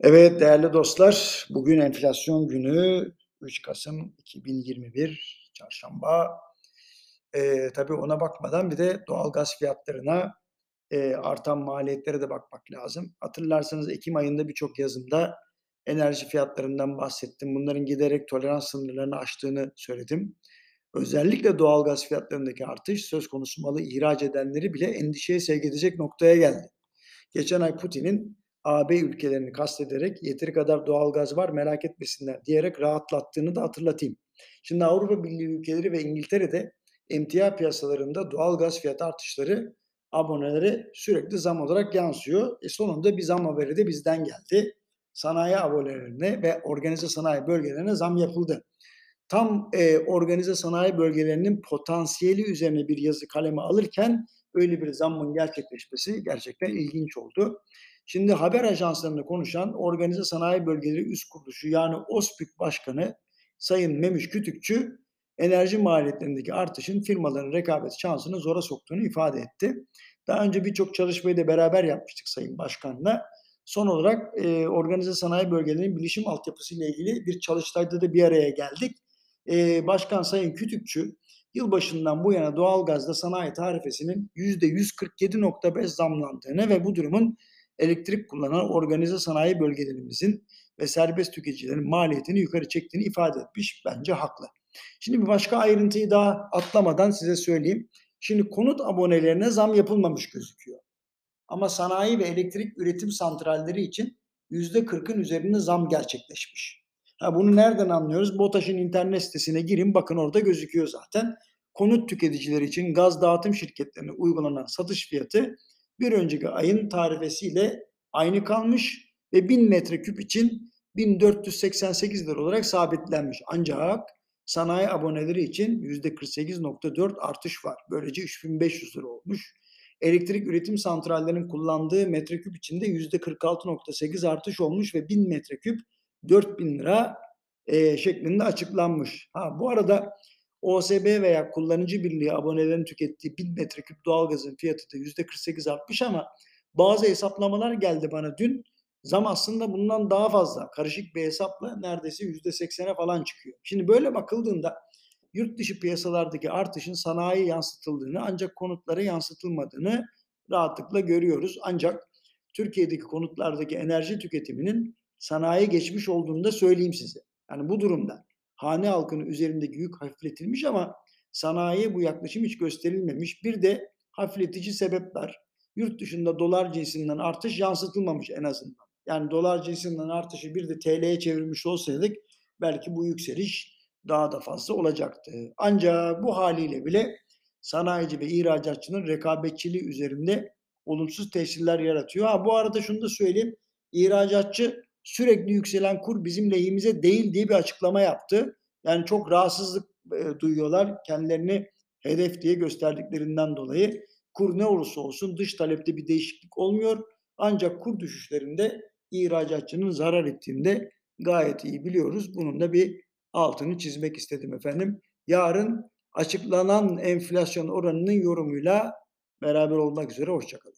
Evet değerli dostlar, bugün enflasyon günü 3 Kasım 2021 Çarşamba. Ee, tabii ona bakmadan bir de doğalgaz fiyatlarına e, artan maliyetlere de bakmak lazım. Hatırlarsanız Ekim ayında birçok yazımda enerji fiyatlarından bahsettim. Bunların giderek tolerans sınırlarını aştığını söyledim. Özellikle doğalgaz fiyatlarındaki artış söz konusu malı ihraç edenleri bile endişeye sevk edecek noktaya geldi. Geçen ay Putin'in AB ülkelerini kastederek yeteri kadar doğalgaz var merak etmesinler diyerek rahatlattığını da hatırlatayım. Şimdi Avrupa Birliği ülkeleri ve İngiltere'de emtia piyasalarında doğalgaz fiyat artışları abonelere sürekli zam olarak yansıyor. E sonunda bir zam haberi de bizden geldi. Sanayi abonelerine ve organize sanayi bölgelerine zam yapıldı. Tam e, organize sanayi bölgelerinin potansiyeli üzerine bir yazı kaleme alırken öyle bir zammın gerçekleşmesi gerçekten ilginç oldu. Şimdi haber ajanslarında konuşan Organize Sanayi Bölgeleri Üst Kuruluşu yani OSPİK Başkanı Sayın Memiş Kütükçü enerji maliyetlerindeki artışın firmaların rekabet şansını zora soktuğunu ifade etti. Daha önce birçok çalışmayı da beraber yapmıştık Sayın Başkan'la. Son olarak e, organize sanayi bölgelerinin bilişim altyapısı ile ilgili bir çalıştayda da bir araya geldik. E, Başkan Sayın Kütükçü yılbaşından bu yana doğalgazda sanayi tarifesinin %147.5 zamlandığını ve bu durumun elektrik kullanan organize sanayi bölgelerimizin ve serbest tüketicilerin maliyetini yukarı çektiğini ifade etmiş. Bence haklı. Şimdi bir başka ayrıntıyı daha atlamadan size söyleyeyim. Şimdi konut abonelerine zam yapılmamış gözüküyor. Ama sanayi ve elektrik üretim santralleri için yüzde kırkın üzerinde zam gerçekleşmiş. Ha, bunu nereden anlıyoruz? BOTAŞ'ın internet sitesine girin bakın orada gözüküyor zaten. Konut tüketicileri için gaz dağıtım şirketlerine uygulanan satış fiyatı bir önceki ayın tarifesiyle aynı kalmış ve 1000 metreküp için 1488 lira olarak sabitlenmiş. Ancak sanayi aboneleri için %48.4 artış var. Böylece 3500 lira olmuş. Elektrik üretim santrallerinin kullandığı metreküp içinde %46.8 artış olmuş ve 1000 metreküp 4000 lira e, şeklinde açıklanmış. Ha, bu arada OSB veya kullanıcı birliği abonelerin tükettiği 1000 metreküp doğalgazın fiyatı da %48 artmış ama bazı hesaplamalar geldi bana dün. Zam aslında bundan daha fazla. Karışık bir hesapla neredeyse %80'e falan çıkıyor. Şimdi böyle bakıldığında yurt dışı piyasalardaki artışın sanayi yansıtıldığını ancak konutlara yansıtılmadığını rahatlıkla görüyoruz. Ancak Türkiye'deki konutlardaki enerji tüketiminin sanayi geçmiş olduğunu da söyleyeyim size. Yani bu durumda hane halkının üzerindeki yük hafifletilmiş ama sanayiye bu yaklaşım hiç gösterilmemiş. Bir de hafifletici sebepler. Yurt dışında dolar cinsinden artış yansıtılmamış en azından. Yani dolar cinsinden artışı bir de TL'ye çevirmiş olsaydık belki bu yükseliş daha da fazla olacaktı. Ancak bu haliyle bile sanayici ve ihracatçının rekabetçiliği üzerinde olumsuz tesirler yaratıyor. Ha bu arada şunu da söyleyeyim. İhracatçı sürekli yükselen kur bizim lehimize değil diye bir açıklama yaptı. Yani çok rahatsızlık e, duyuyorlar kendilerini hedef diye gösterdiklerinden dolayı. Kur ne olursa olsun dış talepte bir değişiklik olmuyor. Ancak kur düşüşlerinde ihracatçının zarar ettiğinde gayet iyi biliyoruz. Bunun da bir altını çizmek istedim efendim. Yarın açıklanan enflasyon oranının yorumuyla beraber olmak üzere. Hoşçakalın.